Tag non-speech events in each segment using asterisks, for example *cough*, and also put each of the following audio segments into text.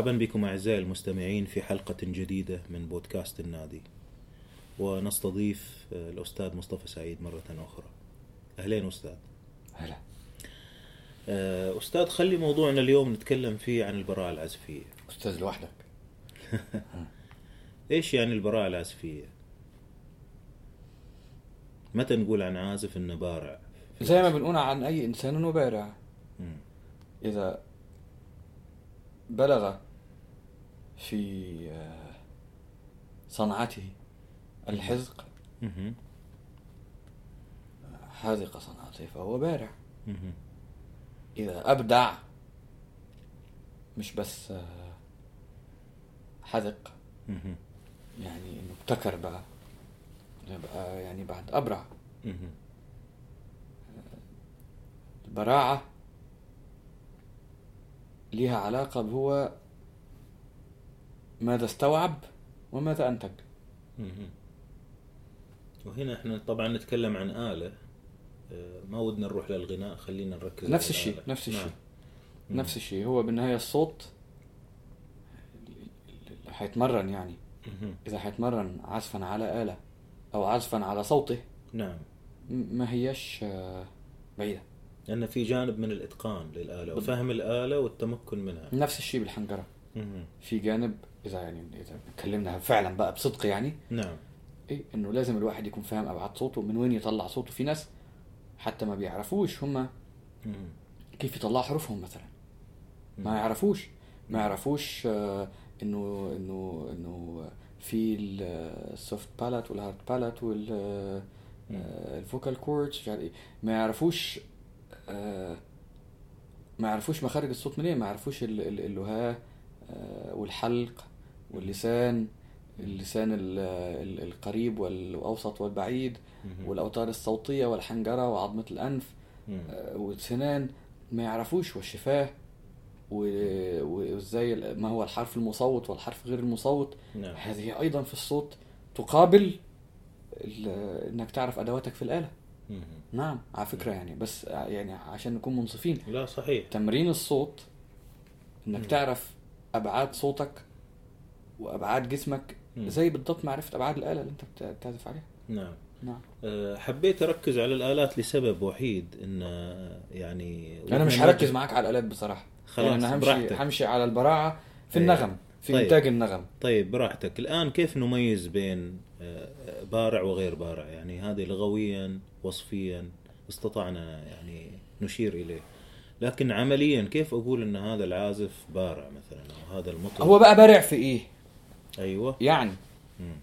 مرحبا بكم أعزائي المستمعين في حلقة جديدة من بودكاست النادي. ونستضيف آه، الأستاذ مصطفى سعيد مرة أخرى. أهلين أستاذ. هلا. آه، أستاذ خلي موضوعنا اليوم نتكلم فيه عن البراءة العزفية. أستاذ لوحدك. *laughs* إيش يعني البراءة العزفية؟ متى نقول عن عازف إنه بارع؟ زي ما بنقول عن أي إنسان إنه بارع. إذا بلغ في آه، صنعته الحذق مهم. حاذق صنعته فهو بارع مهم. إذا أبدع مش بس آه، حذق. يعني إنه ابتكر بقى يبقى يعني بعد مهم. البراعة ليها علاقة بهو ماذا استوعب وماذا أنتج. وهنا إحنا طبعا نتكلم عن آلة آه، ما ودنا نروح للغناء خلينا نركز نفس الشيء. نفس الشيء نعم. مم. نفس الشيء هو بالنهاية الصوت حيتمرن يعني. إذا حيتمرن عزفا على آلة أو عزفا على صوته نعم ما هيش آه، بعيدة لأن في جانب من الإتقان للآلة وفهم الآلة والتمكن منها نفس الشيء بالحنجرة. في جانب إذا يعني إذا اتكلمنا فعلا بقى بصدق يعني نعم. إيه إنه لازم الواحد يكون فاهم أبعاد صوته من وين يطلع صوته. في ناس حتى ما بيعرفوش هم. كيف يطلعوا حروفهم مثلا. ما. يعرفوش. ما يعرفوش آه، إنه إنه إنه في ال soft palate وال hard palate وال vocal cords ما يعرفوش آه، ما يعرفوش مخارج الصوت منين. ما يعرفوش ال- ال- اللهاه آه، والحلق واللسان اللسان ال- ال- القريب والأوسط والبعيد. والأوتار الصوتية والحنجرة وعظمة الأنف مم. آه، والسنان ما يعرفوش والشفاه وإزاي ما هو الحرف المصوت والحرف غير المصوت نعم هذه أيضا في الصوت تقابل إنك تعرف أدواتك في الآلة مهم. نعم على فكرة يعني بس يعني عشان نكون منصفين لا صحيح تمرين الصوت إنك مم. تعرف أبعاد صوتك وأبعاد جسمك. زي بالضبط معرفة أبعاد الآلة اللي أنت بت- بتعزف عليها نعم نعم أه، حبيت أركز على الآلات لسبب وحيد إن أه، يعني أنا مش هركز معاك على الآلات بصراحة خلاص، يعني أنا همشي براحتك. همشي على البراعة في إيه. النغم في طيب. إنتاج النغم طيب براحتك الآن كيف نميز بين بارع وغير بارع يعني هذه لغويا وصفيا استطعنا يعني نشير إليه لكن عمليا كيف أقول أن هذا العازف بارع مثلا أو هذا المطرب هو بقى بارع في إيه أيوة يعني مم.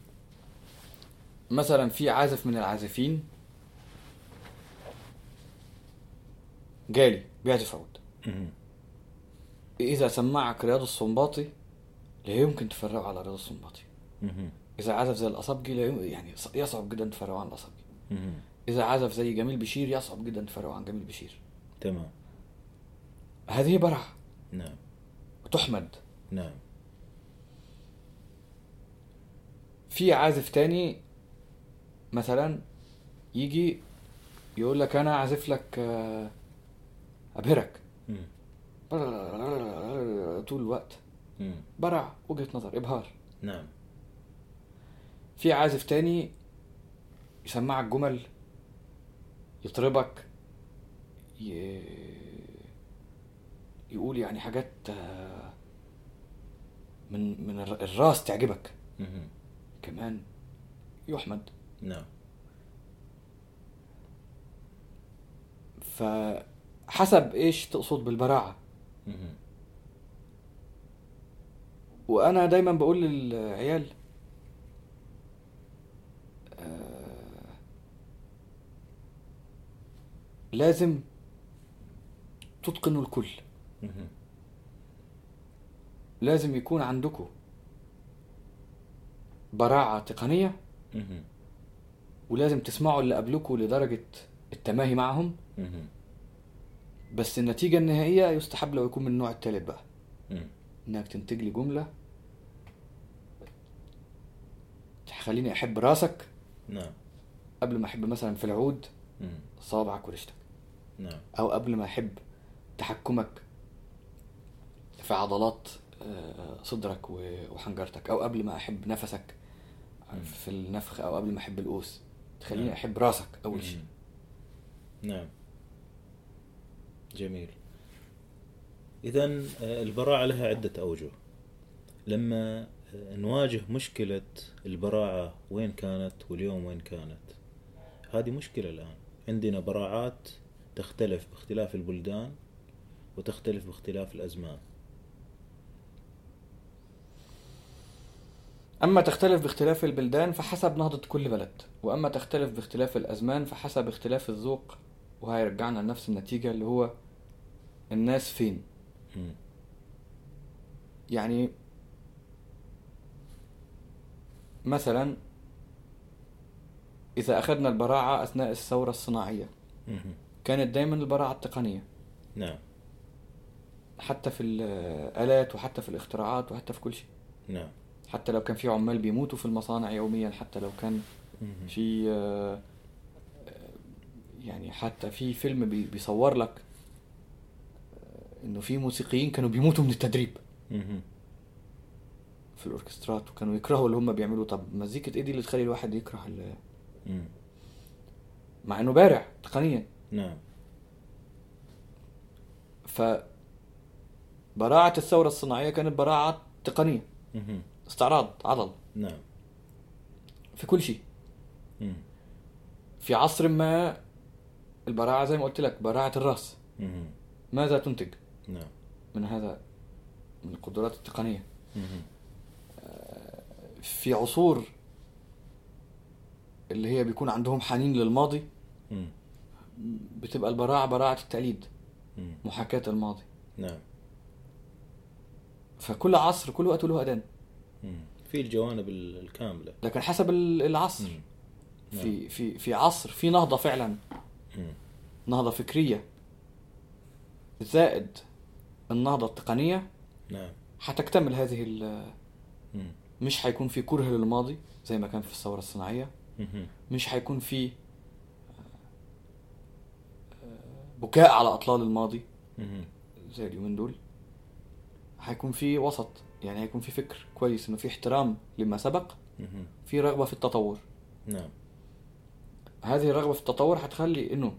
مثلا في عازف من العازفين جالي بيعزف عود. إذا سمعك رياض السنباطي لا يمكن تفرقه على رياض السنباطي. إذا عزف زي الاصابجي لا يم- يعني يصعب جدا تفرقه عن الاصابجي. إذا عزف زي جميل بشير يصعب جدا تفرقه عن جميل بشير تمام هذه برعة. نعم. وتحمد. نعم. في عازف تاني مثلا يجي يقول لك أنا عازف لك آه، أبهرك. طول الوقت. برع وجهة نظر إبهار. نعم. في عازف تاني يسمعك جمل يطربك ي... يقول يعني حاجات آه، من من الر- الراس تعجبك. كمان يحمد نعم فحسب إيش تقصد بالبراعة مم. وأنا دايما بقول للعيال آه، لازم تتقنوا الكل. لازم يكون عندكم براعة تقنية. ولازم تسمعوا اللي قبلكم لدرجة التماهي معهم. بس النتيجة النهائية يستحب لو يكون من النوع التالت بقى. إنك تنتج لي جملة تخليني أحب رأسك. نعم. قبل ما أحب مثلا في العود. صابعك ورشتك. نعم. أو قبل ما أحب تحكمك. في عضلات آه، صدرك وحنجرتك أو قبل ما أحب نفسك في النفخ أو قبل ما أحب القوس. تخليني نعم. أحب راسك أول شيء. نعم. جميل. إذا البراعة لها عدة أوجه. لما آه، نواجه مشكلة البراعة وين كانت واليوم وين كانت. هذه مشكلة الآن. عندنا براعات تختلف باختلاف البلدان وتختلف باختلاف الأزمان. أما تختلف باختلاف البلدان فحسب نهضة كل بلد وأما تختلف باختلاف الأزمان فحسب اختلاف الذوق وهيرجعنا لنفس النتيجة اللي هو الناس فين. يعني مثلا إذا أخذنا البراعة أثناء الثورة الصناعية. كانت دايما البراعة التقنية. نعم. حتى في الآلات وحتى في الاختراعات وحتى في كل شيء. نعم. حتى لو كان في عمال بيموتوا في المصانع يوميا حتى لو كان. في آه، آه، يعني حتى في فيلم بي- بيصور لك آه، إنه في موسيقيين كانوا بيموتوا من التدريب. في الأوركسترات وكانوا يكرهوا اللي هم بيعملوا طب مزيكة إيه دي اللي تخلي الواحد يكره ال-. مع إنه بارع تقنيا نعم ف براعة الثورة الصناعية كانت براعة تقنية. استعراض عضل نعم في كل شيء مم. في عصر ما البراعة زي ما قلت لك براعة الرأس مم. ماذا تنتج نعم من هذا من القدرات التقنية مم. في عصور اللي هي بيكون عندهم حنين للماضي مم. بتبقى البراعة براعة التقليد مم. محاكاة الماضي نعم فكل عصر كل وقت له أذان مم. في الجوانب ال- الكاملة لكن حسب ال- العصر مم. نعم. في في في عصر في نهضة فعلا مم. نهضة فكرية زائد النهضة التقنية نعم هتكتمل هذه ال-. مش هيكون في كره للماضي زي ما كان في الثورة الصناعية مم. مش هيكون في بكاء على أطلال الماضي. زي اليومين دول هيكون في وسط يعني هيكون في فكر كويس إنه في احترام لما سبق. في رغبة في التطور نعم هذه الرغبة في التطور هتخلي إنه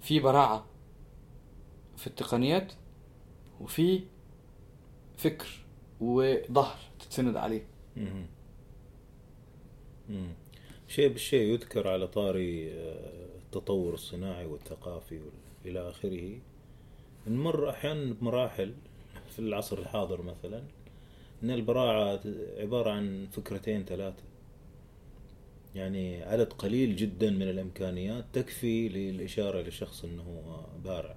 في براعة في التقنيات وفي فكر وظهر تتسند عليه مم. مم. شيء بالشيء يذكر على طاري آه، التطور الصناعي والثقافي وال- إلى آخره نمر أحيانا بمراحل في العصر الحاضر مثلا أن البراعة عبارة عن فكرتين ثلاثة. يعني عدد قليل جدا من الإمكانيات تكفي للإشارة لشخص أنه بارع.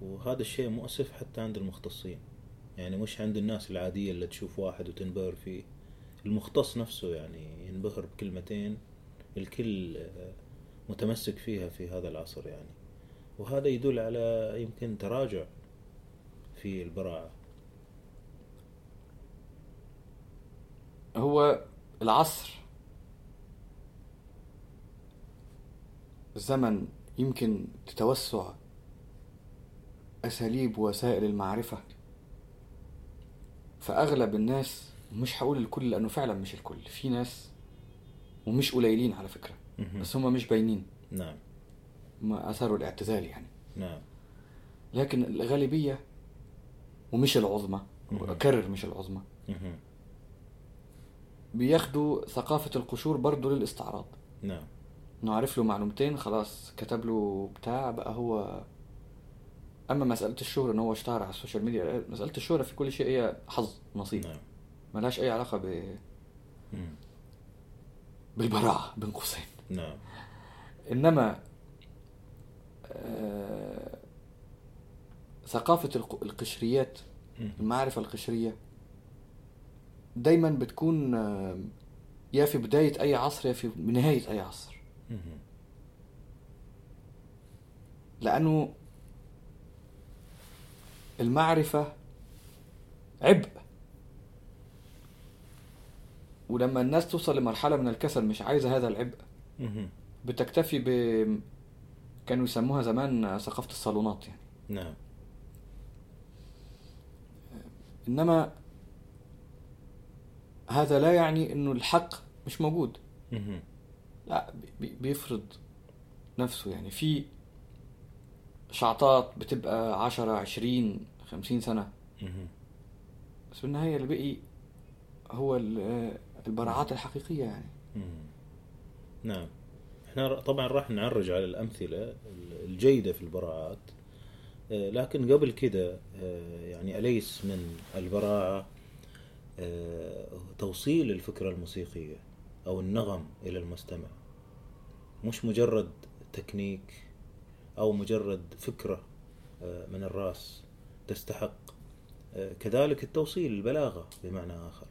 وهذا الشيء مؤسف حتى عند المختصين. يعني مش عند الناس العادية اللي تشوف واحد وتنبهر فيه. المختص نفسه يعني ينبهر بكلمتين الكل متمسك فيها في هذا العصر يعني. وهذا يدل على يمكن تراجع في البراعة. هو العصر زمن يمكن لتوسع أساليب ووسائل المعرفة فأغلب الناس مش هقول الكل لأنه فعلا مش الكل في ناس ومش قليلين على فكرة. بس هم مش باينين نعم هم أثروا الاعتزال يعني نعم لكن الغالبية ومش العظمى مهم. وأكرر مش العظمى. بياخدوا ثقافة القشور برضو للاستعراض. نعم. انه عارف له معلومتين خلاص كتب له بتاع بقى هو أما مسألة الشهرة إن هو اشتهر على السوشيال ميديا مسألة الشهرة في كل شيء هي حظ نصيب. نعم. ملهاش أي علاقة ب... بالبراعة بين قوسين. نعم. إنما آه... ثقافة الق- القشريات. المعرفة القشرية دايما بتكون آه، يا في بداية أي عصر يا في نهاية أي عصر. لأنه المعرفة عبء. ولما الناس توصل لمرحلة من الكسل مش عايزة هذا العبء. بتكتفي ب كانوا يسموها زمان ثقافة الصالونات يعني. نعم. إنما هذا لا يعني إنه الحق مش موجود. لا بي- بيفرض نفسه يعني. في شعطات بتبقى عشرة عشرين خمسين سنة. مهم. بس بالنهاية اللي بقي هو ال- البراعات الحقيقية يعني. نعم. إحنا طبعا راح نعرج على الأمثلة الجيدة في البراعات. آه، لكن قبل كده آه، يعني أليس من البراعة؟ توصيل الفكرة الموسيقية أو النغم إلى المستمع. مش مجرد تكنيك أو مجرد فكرة آه، من الرأس تستحق. آه، كذلك التوصيل البلاغة بمعنى آخر.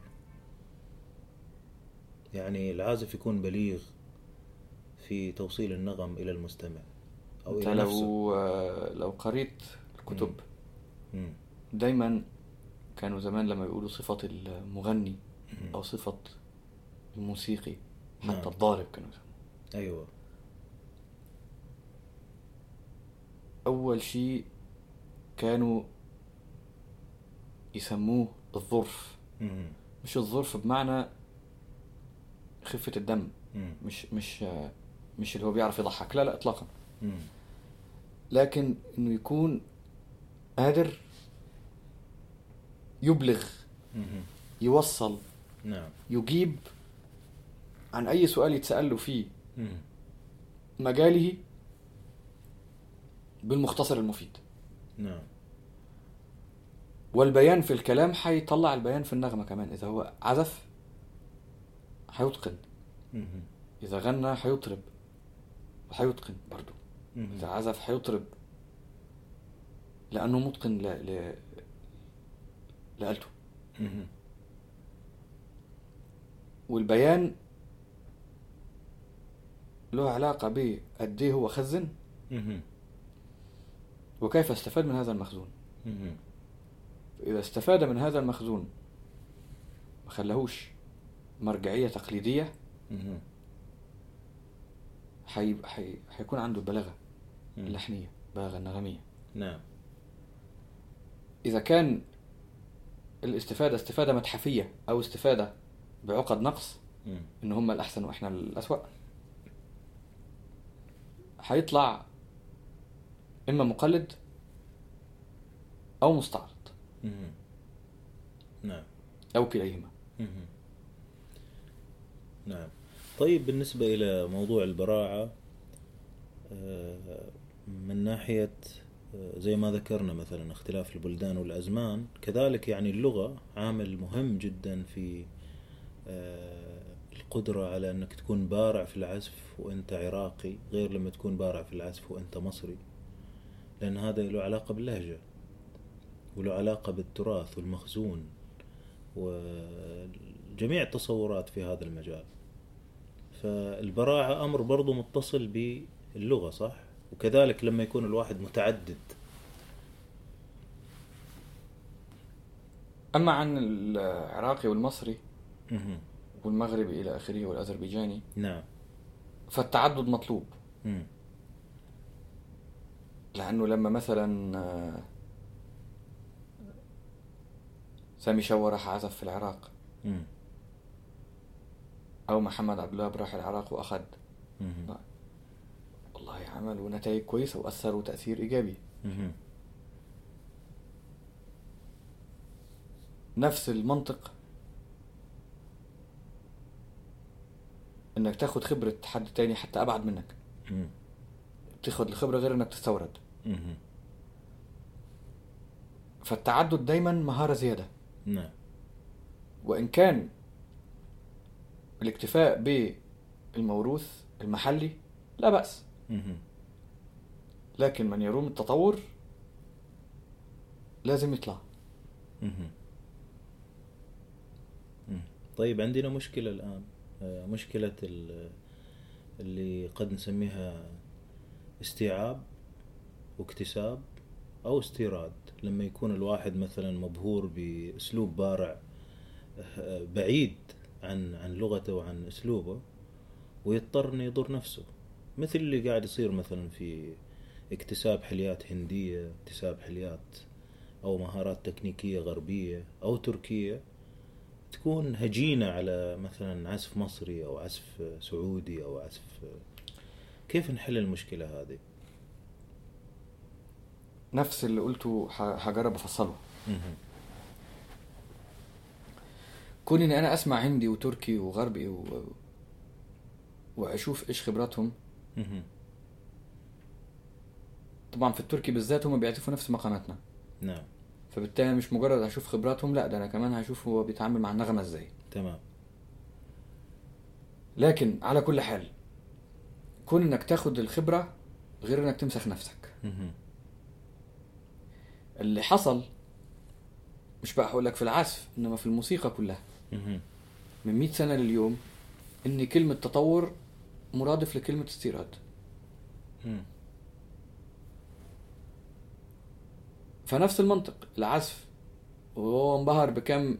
يعني العازف يكون بليغ في توصيل النغم إلى المستمع أو إلى نفسه. لو آه، لو قريت الكتب. دايما كانوا زمان لما يقولوا صفة المغني. أو صفة الموسيقي نعم. حتى الضارب كانوا يسموه أيوة أول شيء كانوا يسموه الظرف. مش الظرف بمعنى خفة الدم. مش مش مش اللي هو بيعرف يضحك لا لا إطلاقا. لكن إنه يكون قادر يبلغ. يوصل نعم. يجيب عن أي سؤال يتسأل له في. مجاله بالمختصر المفيد. نعم. والبيان في الكلام حيطلع البيان في النغمة كمان. إذا هو عزف حيتقن. مم. إذا غنى حيطرب. وحيتقن برضو. مم. إذا عزف حيطرب. لأنه متقن ل... ل... مم. والبيان له علاقة بقد إيه هو خزن. وكيف استفاد من هذا المخزون. إذا استفاد من هذا المخزون ما خلاهوش مرجعية تقليدية. حي... حي... حيكون عنده البلاغة. اللحنية البلاغة النغمية نعم إذا كان الاستفادة استفادة متحفية أو استفادة بعقد نقص. إن هم الأحسن وإحنا الأسوأ حيطلع إما مقلد أو مستعرض. نعم أو كليهما. نعم طيب بالنسبة إلى موضوع البراعة آه، من ناحية آه، زي ما ذكرنا مثلا اختلاف البلدان والأزمان كذلك يعني اللغة عامل مهم جدا في آه، القدرة على أنك تكون بارع في العزف وأنت عراقي غير لما تكون بارع في العزف وأنت مصري لأن هذا له علاقة باللهجة وله علاقة بالتراث والمخزون وجميع التصورات في هذا المجال. فالبراعة أمر برضو متصل باللغة صح؟ وكذلك لما يكون الواحد متعدد أما عن العراقي والمصري. والمغربي إلى آخره والأذربيجاني نعم فالتعدد مطلوب مم. لأنه لما مثلا آه، سامي شوا راح عزف في العراق. أو محمد عبد الوهاب راح العراق وأخذ مهم. والله عملوا نتائج كويسة وأثروا تأثير إيجابي. نفس المنطق إنك تاخد خبرة حد تاني حتى أبعد منك مم. تاخد الخبرة غير إنك تستورد. فالتعدد دايما مهارة زيادة نعم وإن كان الاكتفاء بالموروث المحلي لا بأس. لكن من يروم التطور لازم يطلع. طيب عندنا مشكلة الآن. آه، مشكلة ال- اللي قد نسميها استيعاب واكتساب أو استيراد. لما يكون الواحد مثلا مبهور بأسلوب بارع آه، بعيد عن عن لغته وعن أسلوبه ويضطر إنه يضر نفسه. مثل اللي قاعد يصير مثلا في اكتساب حليات هندية اكتساب حليات أو مهارات تكنيكية غربية أو تركية تكون هجينة على مثلا عزف مصري أو عزف سعودي أو عزف كيف نحل المشكلة هذه؟ نفس اللي قلته هجرب أفصله. كون إني أنا أسمع هندي وتركي وغربي و... وأشوف إيش خبراتهم. طبعا في التركي بالذات هم بيعزفوا نفس مقاماتنا نعم. فبالتالي مش مجرد هشوف خبراتهم لا ده أنا كمان هشوف هو بيتعامل مع النغمة إزاي. تمام. لكن على كل حال كون إنك تاخد الخبرة غير إنك تمسخ نفسك. مهم. اللي حصل مش بقى هقول لك في العزف إنما في الموسيقى كلها. مهم. من 100 سنة لليوم إن كلمة تطور مرادف لكلمة استيراد. فنفس المنطق العزف وهو انبهر بكم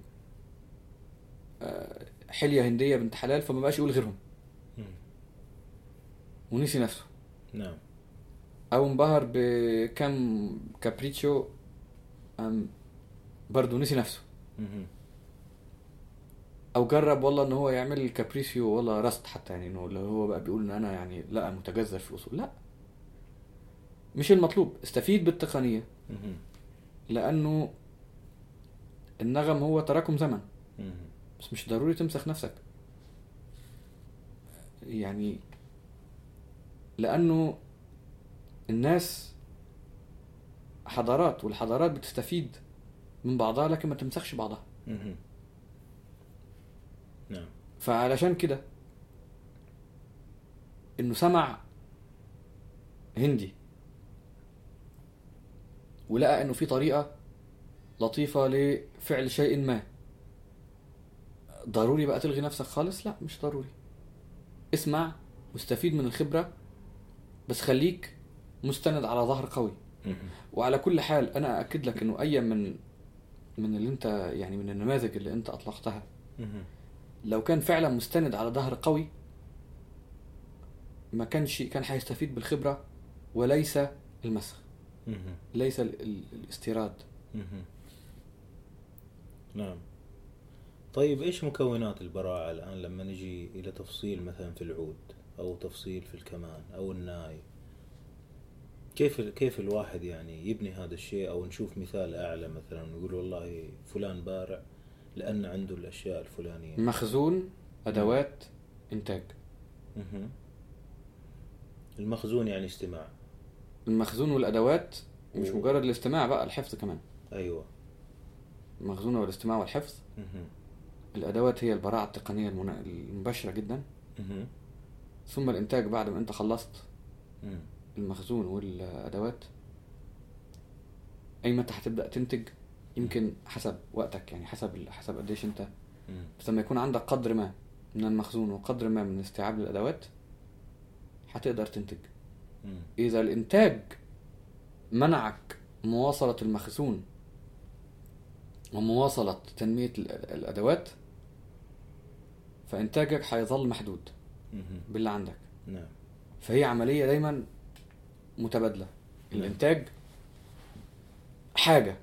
آه، حلية هندية بنت حلال فما بقاش يقول غيرهم. ونسي نفسه نعم أو انبهر بكم كابريتشو برضه نسي نفسه مهم. أو جرب والله إن هو يعمل الكابريسيو والله راست حتى يعني إنه اللي هو بقى بيقول إن أنا يعني لا متجذر في الأصول. لا. مش المطلوب. استفيد بالتقنية. لأنه النغم هو تراكم زمن. بس مش ضروري تمسخ نفسك. يعني لأنه الناس حضارات والحضارات بتستفيد من بعضها لكن ما تمسخش بعضها. فعلشان كده إنه سمع هندي ولقى إنه في طريقة لطيفة لفعل شيء ما. ضروري بقى تلغي نفسك خالص؟ لا مش ضروري. اسمع واستفيد من الخبرة بس خليك مستند على ظهر قوي. وعلى كل حال أنا اكد لك إنه اي من من اللي أنت يعني من النماذج اللي أنت أطلقتها. لو كان فعلا مستند على ظهر قوي ما كانش كان هيستفيد بالخبرة وليس المسخ. ليس ال- ال- الاستيراد. نعم. طيب إيش مكونات البراعة الآن لما نجي إلى تفصيل مثلا في العود أو تفصيل في الكمان أو الناي؟ كيف كيف الواحد يعني يبني هذا الشيء؟ أو نشوف مثال أعلى مثلا نقول والله فلان بارع لأن عنده الأشياء الفلانية مخزون أدوات إنتاج مهم. المخزون يعني استماع المخزون والأدوات مش. مجرد الاستماع بقى الحفظ كمان أيوه المخزون والاستماع والحفظ مهم. الأدوات هي البراعة التقنية المنا- المباشرة جدا مهم. ثم الإنتاج بعد ما أنت خلصت مم. المخزون والأدوات أي متى هتبدأ تنتج يمكن حسب وقتك يعني حسب حسب قديش انت. بس لما يكون عندك قدر ما من المخزون وقدر ما من استيعاب الأدوات هتقدر تنتج. إذا الإنتاج منعك مواصلة المخزون ومواصلة تنمية ال- الأدوات فإنتاجك هيظل محدود. باللي عندك نعم فهي عملية دايما متبادلة نعم. الإنتاج حاجة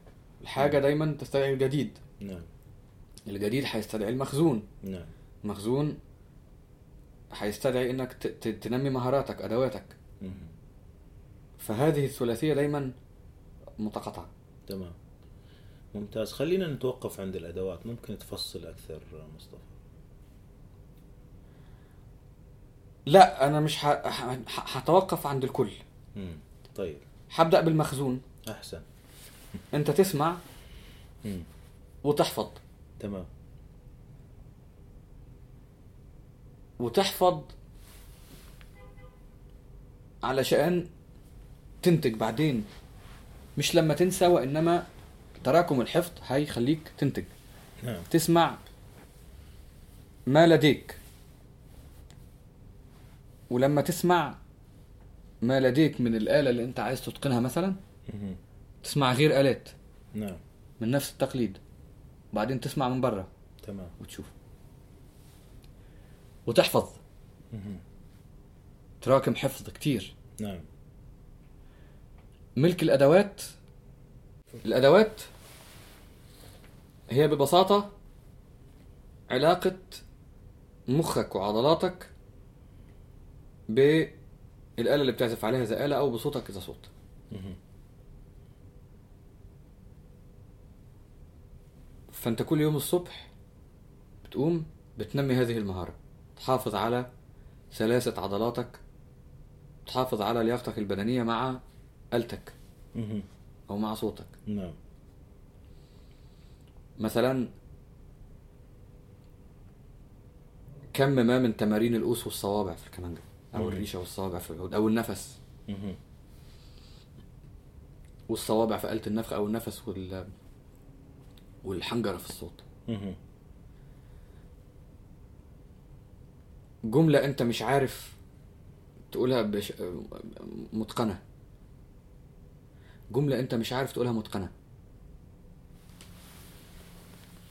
الحاجة نعم. دايما تستدعي الجديد. نعم. الجديد هيستدعي المخزون. نعم. مخزون هيستدعي إنك تنمي مهاراتك أدواتك. مهم. فهذه الثلاثية دايما متقاطعة. تمام. ممتاز. خلينا نتوقف عند الأدوات. ممكن تفصل أكثر مصطفى؟ لا أنا مش هتوقف عند الكل. مم. طيب. هبدا بالمخزون. أحسن. انت تسمع مم. وتحفظ. تمام. وتحفظ علشان تنتج بعدين. مش لما تنسى وإنما تراكم الحفظ هيخليك تنتج. نعم. تسمع ما لديك. ولما تسمع ما لديك من الآلة اللي انت عايز تتقنها مثلا. تسمع غير آلات. نعم. من نفس التقليد. وبعدين تسمع من بره تمام. وتشوف. وتحفظ. مهم. تراكم حفظ كتير. نعم. ملك الأدوات. الأدوات هي ببساطة علاقة مخك وعضلاتك بالآلة اللي بتعزف عليها إذا آلة أو بصوتك إذا صوت. فأنت كل يوم الصبح بتقوم بتنمي هذه المهارة تحافظ على سلاسة عضلاتك تحافظ على لياقتك البدنية مع آلتك. أو مع صوتك نعم مثلا كم ما من تمارين القوس والصوابع في الكمانجة أو. الريشة والصوابع في العود أو النفس. والصوابع في آلة النفخ أو النفس وال والحنجرة في الصوت مهم. جملة أنت مش عارف تقولها بش... متقنة جملة أنت مش عارف تقولها متقنة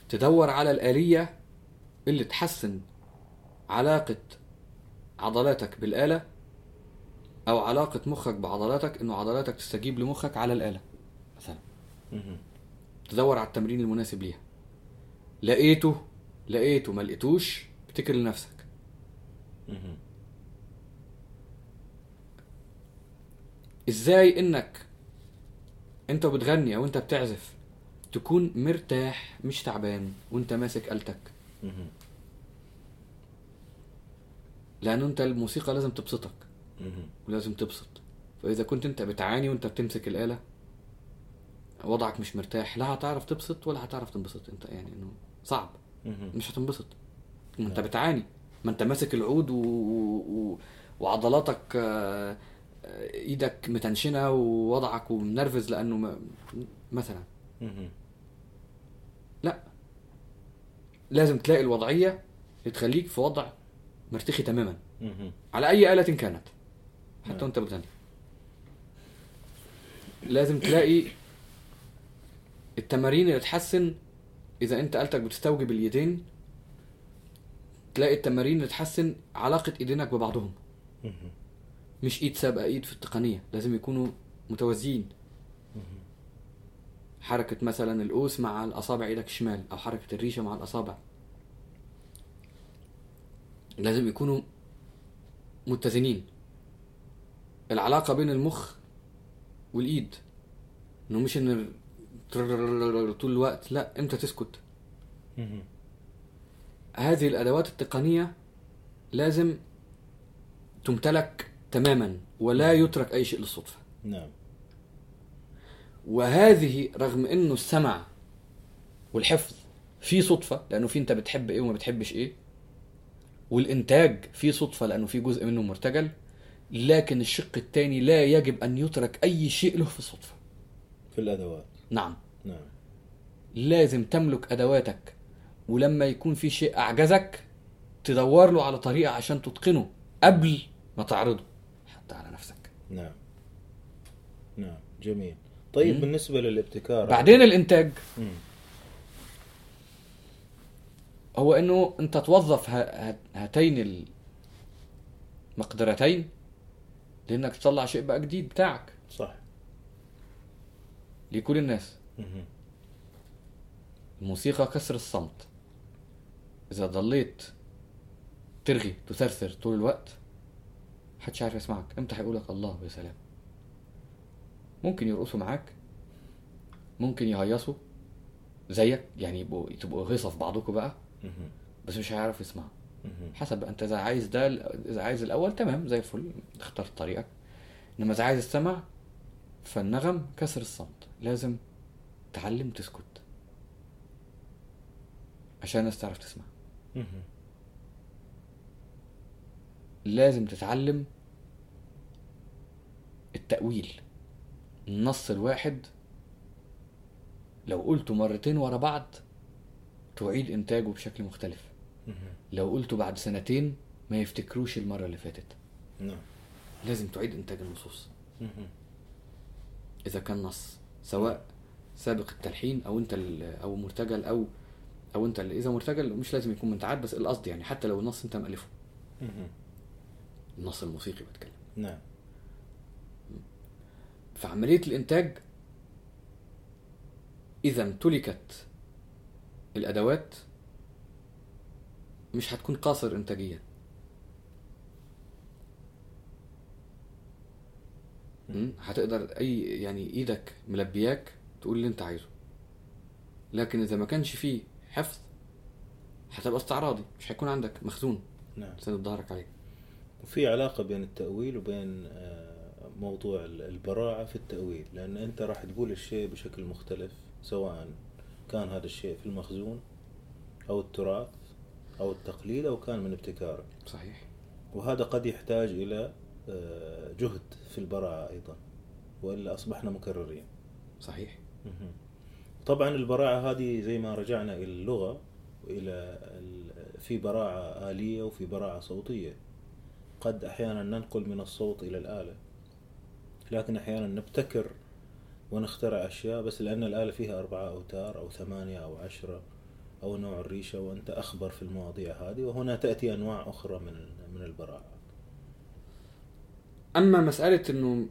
تدور على الآلية اللي تحسن علاقة عضلاتك بالآلة أو علاقة مخك بعضلاتك إنه عضلاتك تستجيب لمخك على الآلة مثلا. تدور على التمرين المناسب ليها لقيته لقيته ما لقيتوش ابتكر لنفسك. إزاي إنك أنت بتغني أو أنت بتعزف تكون مرتاح مش تعبان وأنت ماسك آلتك. لأنه أنت الموسيقى لازم تبسطك. ولازم تبسط فإذا كنت أنت بتعاني وأنت بتمسك الآلة وضعك مش مرتاح لا هتعرف تبسط ولا هتعرف تنبسط انت يعني إنه صعب. مش هتنبسط ما انت. بتعاني ما انت ماسك العود و... و... وعضلاتك آه، آه، إيدك متنشنة ووضعك ومنرفز لأنه ما... مثلا. لا لازم تلاقي الوضعية اللي تخليك في وضع مرتخي تماما. على أي آلة كانت حتى نعم. وأنت بتغني لازم تلاقي التمارين اللي تحسن إذا أنت آلتك بتستوجب اليدين تلاقي التمارين اللي تحسن علاقة إيدينك ببعضهم. مش إيد سابقة إيد في التقنية. لازم يكونوا متوازيين. حركة مثلا القوس مع الأصابع إيدك الشمال أو حركة الريشة مع الأصابع. لازم يكونوا متزنين. العلاقة بين المخ والإيد. إنه مش إن طول الوقت. لا إمتى تسكت. هذه الأدوات التقنية لازم تمتلك تماما ولا يترك أي شيء للصدفة. نعم. وهذه رغم إنه السمع والحفظ في صدفة لأنه في أنت بتحب إيه وما بتحبش إيه والإنتاج في صدفة لأنه في جزء منه مرتجل لكن الشق الثاني لا يجب أن يترك أي شيء له في الصدفة. في الأدوات. نعم. نعم. لازم تملك أدواتك ولما يكون في شيء أعجزك تدور له على طريقة عشان تتقنه قبل ما تعرضه. حتى على نفسك. نعم. نعم جميل. طيب مم. بالنسبة للابتكار. بعدين الإنتاج. مم. هو إنه أنت توظف هاتين المقدرتين لأنك تطلع شيء بقى جديد بتاعك. صح. لكل الناس. الموسيقى كسر الصمت. إذا ضليت ترغي تثرثر طول الوقت محدش عارف يسمعك. إمتى هيقولك الله يا سلام. ممكن يرقصوا معاك ممكن يهيصوا زيك يعني يبقوا تبقوا هيصه في بعضكم بقى. بس مش هيعرفوا يسمعوا. مهم. حسب بقى انت إذا عايز ده إذا عايز الأول تمام زي الفل اختار طريقك. إنما إذا عايز السمع فالنغم كسر الصمت. لازم تعلم تسكت. عشان الناس تعرف تسمع. لازم تتعلم التأويل. النص الواحد لو قلته مرتين ورا بعض تعيد إنتاجه بشكل مختلف. لو قلته بعد سنتين ما يفتكروش المرة اللي فاتت. نعم. لازم تعيد إنتاج النصوص. إذا كان نص. سواء سابق التلحين أو أنت ال- أو مرتجل أو أنت اللي إذا مرتجل مش لازم يكون منتعاد بس القصد يعني حتى لو النص أنت مألفه. مهم. النص الموسيقي بتكلم. نعم. في عملية الإنتاج إذا امتلكت الأدوات مش هتكون قاصر انتاجيا. هتقدر أي يعني إيدك ملبياك تقول اللي أنت عايزه. لكن إذا ما كانش فيه حفظ هتبقى استعراضي مش هيكون عندك مخزون. نعم. تسند ظهرك عليه وفي علاقة بين التأويل وبين آه، موضوع ال- البراعة في التأويل. لأن أنت راح تقول الشيء بشكل مختلف سواء كان هذا الشيء في المخزون أو التراث أو التقليد أو كان من ابتكارك صحيح. وهذا قد يحتاج آه، جهد في البراعة أيضا وإلا أصبحنا مكررين. صحيح. طبعا البراعة هذه زي ما رجعنا إلى اللغة وإلى في براعة آلية وفي براعة صوتية. قد أحيانا ننقل من الصوت إلى الآلة لكن أحيانا نبتكر ونخترع أشياء بس لأن الآلة فيها أربعة أوتار أو ثمانية أو عشرة أو نوع الريشة وأنت أخبر في المواضيع هذه وهنا تأتي أنواع أخرى من من البراعة أما مسألة إنه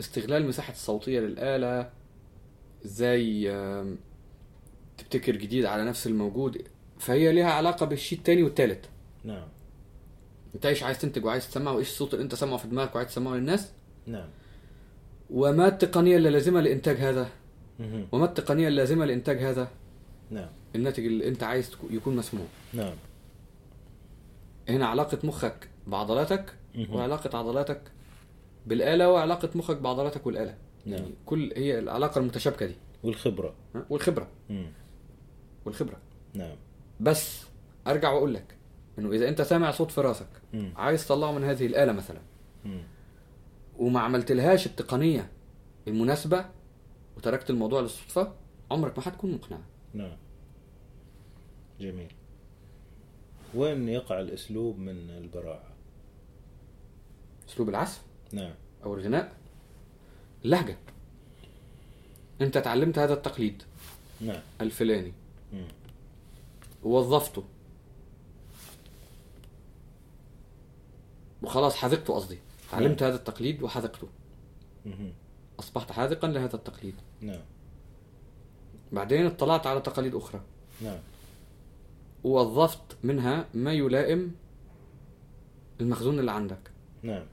استغلال مساحه الصوتية للآلة إزاي تبتكر جديد على نفس الموجود فهي ليها علاقة بالشيء التاني والتالت. نعم. أنت إيش عايز تنتج وعايز تسمع وايش الصوت اللي أنت سامعه في دماغك وعايز تسمعه للناس؟ نعم. وما التقنية اللازمة لإنتاج هذا؟ مهم. وما التقنية اللازمة لإنتاج هذا؟ نعم. الناتج اللي أنت عايز يكون مسموع. نعم. هنا علاقة مخك بعضلاتك. وعلاقة عضلاتك بالآلة وعلاقة مخك بعضلاتك والآلة. نعم. يعني كل هي العلاقة المتشابكة دي. والخبرة. ها؟ والخبرة. مم. والخبرة. نعم. بس أرجع وأقول لك إنه إذا أنت سامع صوت في راسك مم. عايز تطلعه من هذه الآلة مثلا. مم. وما عملتلهاش التقنية المناسبة وتركت الموضوع للصدفة عمرك ما هتكون مقنع. نعم. جميل. وين يقع الأسلوب من البراعة؟ أسلوب العزف. نعم. أو الغناء. اللهجه أنت اتعلمت هذا التقليد. نعم. الفلاني. مم. ووظفته. وخلاص حذقته قصدي. تعلمت هذا التقليد وحذقته. مهم. أصبحت حاذقا لهذا التقليد. نعم. بعدين اطلعت على تقاليد أخرى. نعم. ووظفت منها ما يلائم المخزون اللي عندك. نعم.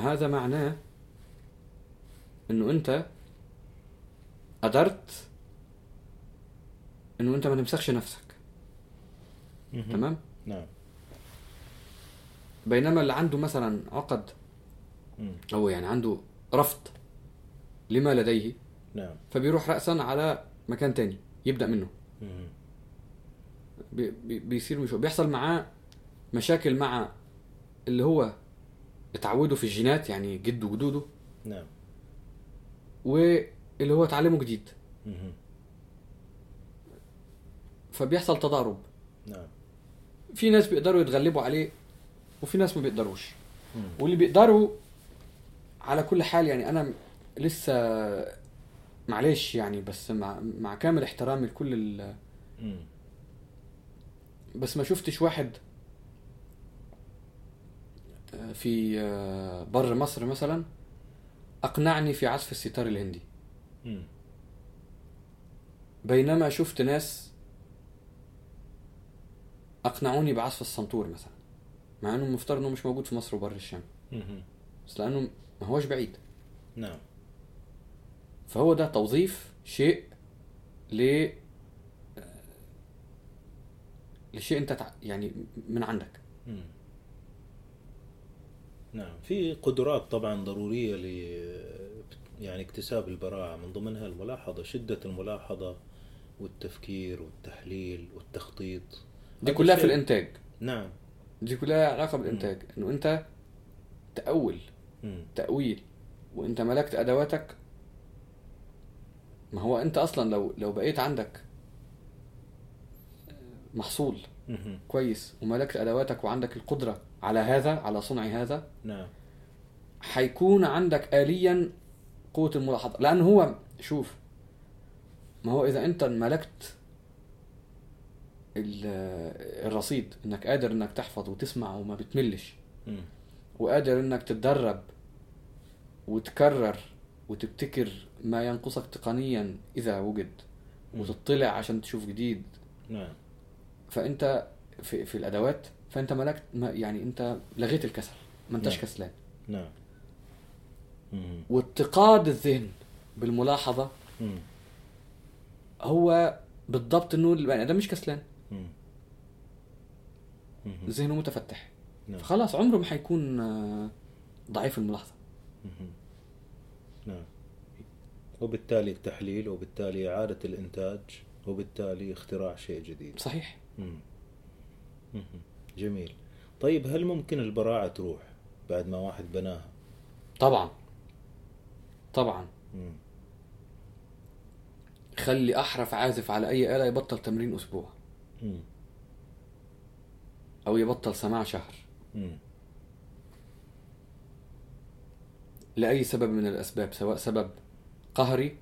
هذا معناه إنه أنت قدرت إنه أنت ما تمسخش نفسك. تمام نعم بينما اللي عنده مثلا عقد. أو يعني عنده رفض لما لديه نعم فبيروح رأسا على مكان تاني يبدأ منه. بي بي بيصير مش بيحصل معاه مشاكل مع اللي هو اتعوده في الجينات يعني جده وجدوده نعم واللي هو اتعلمه جديد مهم. فبيحصل تضارب نعم في ناس بيقدروا يتغلبوا عليه وفي ناس ما بيقدروش مم. واللي بيقدروا على كل حال يعني أنا لسه معلش يعني بس مع, مع كامل احترامي لكل ال-. بس ما شفتش واحد في آه، بر مصر مثلا أقنعني في عزف الستار الهندي. بينما شفت ناس أقنعوني بعزف السنتور مثلا مع إنه المفترض إنه مش موجود في مصر وبر الشام. بس لأنه ما هوش بعيد نعم فهو ده توظيف شيء ل لشيء أنت تع... يعني من عندك. نعم. في قدرات طبعا ضرورية ل يعني اكتساب البراعة. من ضمنها الملاحظة شدة الملاحظة والتفكير والتحليل والتخطيط. دي كلها في الإنتاج. نعم. دي كلها علاقة بالإنتاج. إنه أنت تأول. مم. تأويل. وأنت ملكت أدواتك. ما هو أنت أصلا لو لو بقيت عندك محصول مهم. كويس وملكت أدواتك وعندك القدرة على هذا على صنع هذا. نعم. هيكون عندك آليا قوة الملاحظة. لأن هو شوف ما هو إذا أنت ملكت ال- الرصيد إنك قادر إنك تحفظ وتسمع وما بتملش. وقادر إنك تتدرب وتكرر وتبتكر ما ينقصك تقنيا إذا وجد. وتطلع عشان تشوف جديد. نعم. فأنت في, في الأدوات فانت ملكت ما يعني انت لغيت الكسل ما انتش نعم. كسلان نعم مم. واتقاد الذهن بالملاحظة مم. هو بالضبط انه البني آدم مش كسلان مم. مم. ذهنه متفتح نعم خلاص عمره ما حيكون آه، ضعيف الملاحظة. نعم وبالتالي التحليل وبالتالي إعادة الإنتاج وبالتالي اختراع شيء جديد صحيح مم. مهم. جميل طيب هل ممكن البراعة تروح بعد ما واحد بناها طبعا طبعا مم. خلي أحرف عازف على أي آلة يبطل تمرين أسبوع مم. أو يبطل سماع شهر مم. لأي سبب من الأسباب سواء سبب قهري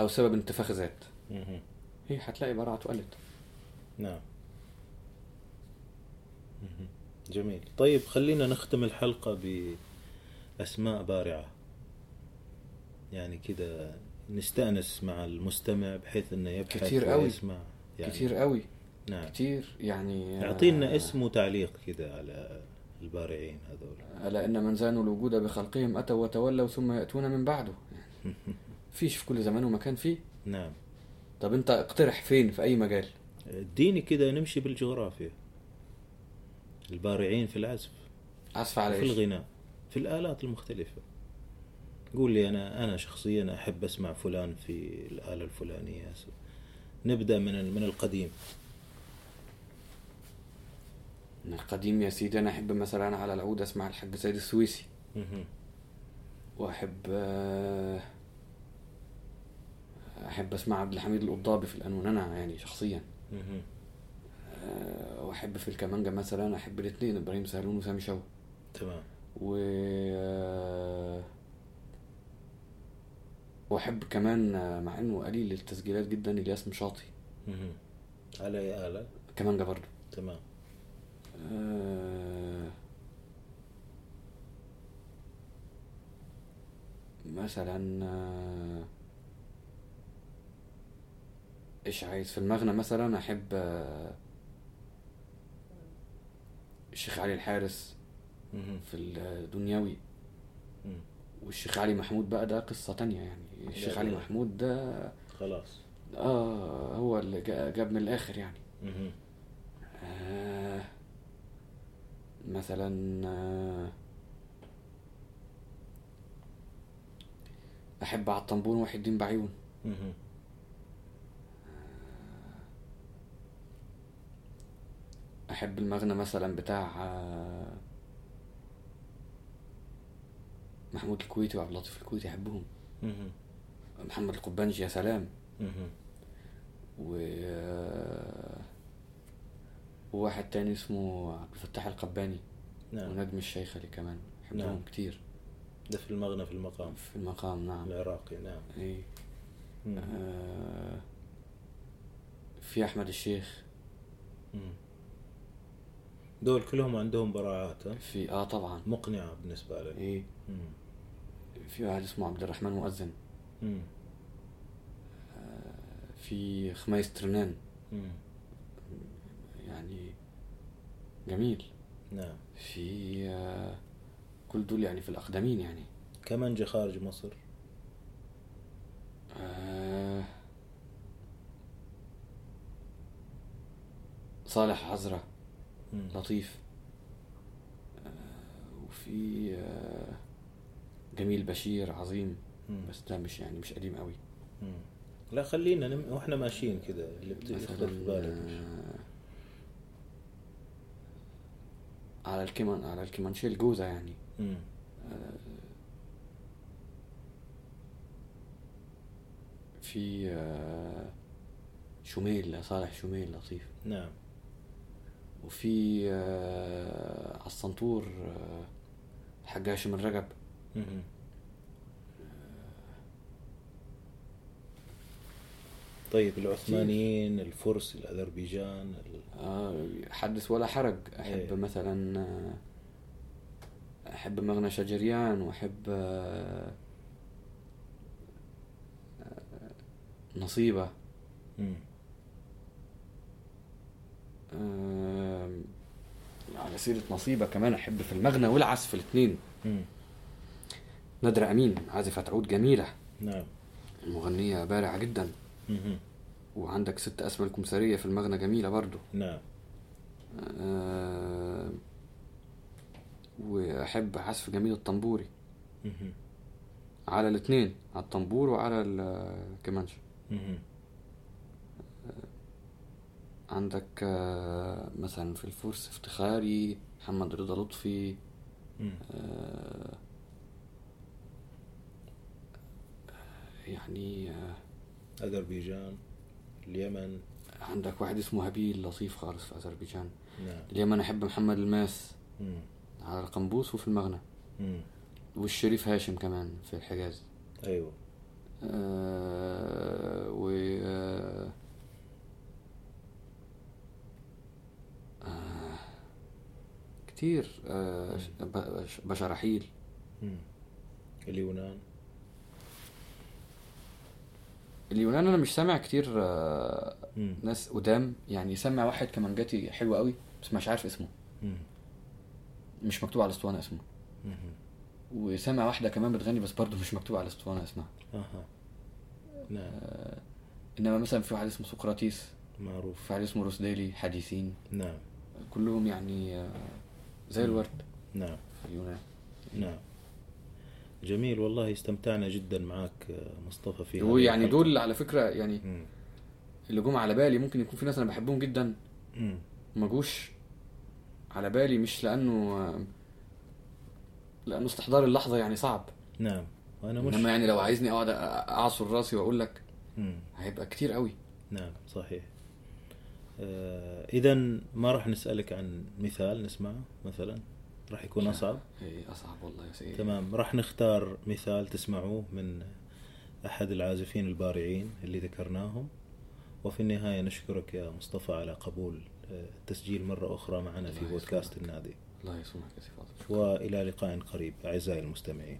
أو سبب انتفاخ ذات. هي حتلاقي براعته قلت نعم. جميل. طيب خلينا نختم الحلقة بأسماء بارعة. يعني كده نستأنس مع المستمع بحيث إنه يبحث كتير قوي. ويسمع يعني كتير قوي. نعم. كتير يعني يعطينا آه، اسم وتعليق كده على البارعين هذول. ألا إن من زانوا الوجود بخلقهم أتوا وتولوا ثم يأتون من بعده. *laughs* فيش في كل زمان ومكان فيه. نعم. طب أنت اقترح فين؟ في أي مجال؟ اديني كده نمشي بالجغرافيا. البارعين في العزف. عزف على في إيش؟ الغناء في الآلات المختلفة. قول لي أنا أنا شخصيا أحب أسمع فلان في الآلة الفلانية. نبدأ من من القديم. من القديم يا سيدي أنا أحب مثلا على العود أسمع الحاج سيد السويسي. وأحب آه، أحب أسمع عبد الحميد القضابي في القانون أنا يعني شخصيا. آه، وأحب في الكمانجة مثلا أحب الاثنين إبراهيم سهلون وسامي شوقي تمام. و آه، وأحب كمان آه، مع إنه قليل التسجيلات جدا إلياس مشاطي. على أي آلة كمانجة برضو. تمام. آه، مثلا آه، إيش عايز؟ في المغنى مثلا أحب آه، الشيخ علي الحارس. في الدنيوي. والشيخ علي محمود بقى ده قصة تانية يعني الشيخ علي. محمود ده خلاص آه هو اللي جا- جاب من الآخر يعني. آه مثلا آه أحب على الطنبون وحي الدين بعيون مهم. أحب المغنى مثلا بتاع آه محمود الكويتي وعبد اللطيف الكويتي أحبهم. محمد القبانجي يا سلام. و آه، وواحد تاني اسمه عبد الفتاح القباني نعم ونجم الشيخلي كمان بحبهم نعم. كتير ده في المغنى في المقام في المقام نعم العراقي نعم مم. آه في أحمد الشيخ مم. دول كلهم عندهم براعات ها؟ في آه طبعا. مقنعة بالنسبة لك. إيه. مم. في واحد اسمه عبد الرحمن مؤذن. مم. في خميس ترنان. مم. يعني جميل. نعم. في آه كل دول يعني في الأقدمين يعني. كمانجة خارج مصر. آه صالح عزرة مم. لطيف آه وفي آه جميل بشير عظيم مم. بس ده مش يعني مش قديم قوي مم. لا خلينا نم... وإحنا ماشيين كذا اللي بت- يخطر في بالك آه، على الكمان على الكمانشيه الجوزة يعني مم. في شميل صالح شميل لطيف نعم وفي آه على السنتور آه حق هاشم الرجب. طيب العثمانيين الفرس الأذربيجان ال... آه، حدث ولا حرج. أحب إيه. مثلا آه، أحب مغنى شجريان وأحب آه، نصيبة. مم. على سيرة نصيبة كمان أحب في المغنى والعزف الاثنين مم. نادرة أمين عازفة عود جميلة نعم المغنية بارعة جدا مم. وعندك ست أسماء الكمثرية في المغنى جميلة برضو نعم آم، وأحب عزف جميل الطنبوري مم. على الاثنين على الطنبور وعلى الكمانش مم. عندك آه، مثلا في الفرس افتخاري محمد رضا لطفي. آه، يعني آه، أذربيجان اليمن عندك واحد اسمه هابيل لطيف خالص في أذربيجان نعم اليمن أحب محمد الماس مم. على القنبوس وفي المغنى مم. والشريف هاشم كمان في الحجاز أيوه آه و آه كتير آه ش- ب- ش- بشرحيل مم. اليونان. اليونان أنا مش سامع كتير آه. ناس قدام. يعني سامع واحد كمانجاتي حلو قوي بس مش عارف اسمه. مش مكتوب على الاسطوانه اسمه. وسامع واحدة كمان بتغني بس برضه مش مكتوب على الاسطوانه اسمها. أها. نعم. آه إنما مثلا في واحد اسمه سقراطيس معروف. في واحد اسمه روسديلي حديثين. نعم. كلهم يعني زي الورد. نعم. اليونان نعم. جميل والله استمتعنا جدا معك آه، مصطفى في هذه ويعني الحلقة. دول على فكرة يعني مم. اللي جم على بالي ممكن يكون في ناس أنا بحبهم جدا. ما جوش على بالي مش لأنه لأنه استحضار اللحظة يعني صعب. نعم. وأنا مش إنما يعني لو عايزني أقعد أعصر راسي وأقول لك. هيبقى كتير قوي. نعم صحيح. آه إذا ما راح نسألك عن مثال نسمعه مثلا. راح يكون أصعب. إيه أصعب والله يا سيدي. تمام. راح نختار مثال تسمعوه من أحد العازفين البارعين اللي ذكرناهم. وفي النهاية نشكرك يا مصطفى على قبول آه، التسجيل مرة أخرى معنا في بودكاست. النادي. الله يسلمك يا سي فاضل وإلى لقاء قريب أعزائي المستمعين.